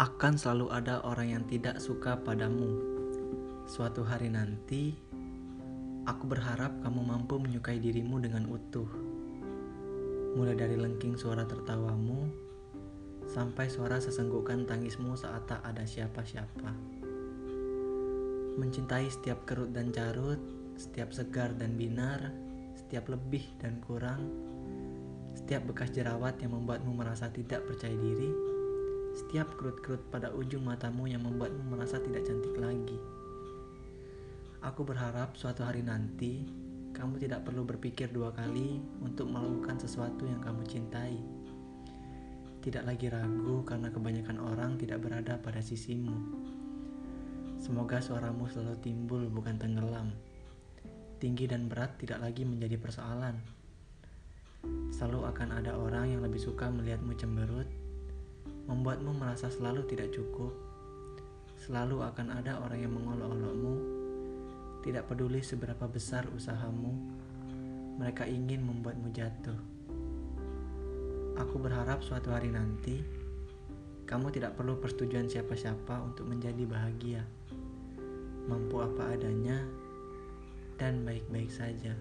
Akan selalu ada orang yang tidak suka padamu. Suatu hari nanti, aku berharap kamu mampu menyukai dirimu dengan utuh. Mulai dari lengking suara tertawamu, sampai suara sesenggukan tangismu saat tak ada siapa-siapa. Mencintai setiap kerut dan carut, setiap segar dan binar, setiap lebih dan kurang, setiap bekas jerawat yang membuatmu merasa tidak percaya diri, setiap kerut-kerut pada ujung matamu yang membuatmu merasa tidak cantik lagi. Aku berharap suatu hari nanti kamu tidak perlu berpikir dua kali untuk melakukan sesuatu yang kamu cintai. Tidak lagi ragu karena kebanyakan orang tidak berada pada sisimu. Semoga suaramu selalu timbul bukan tenggelam. Tinggi dan berat tidak lagi menjadi persoalan. Selalu akan ada orang yang lebih suka melihatmu cemberut, membuatmu merasa selalu tidak cukup. Selalu akan ada orang yang mengolok-olokmu, tidak peduli seberapa besar usahamu, mereka ingin membuatmu jatuh. Aku berharap suatu hari nanti kamu tidak perlu persetujuan siapa-siapa untuk menjadi bahagia, mampu apa adanya, dan baik-baik saja.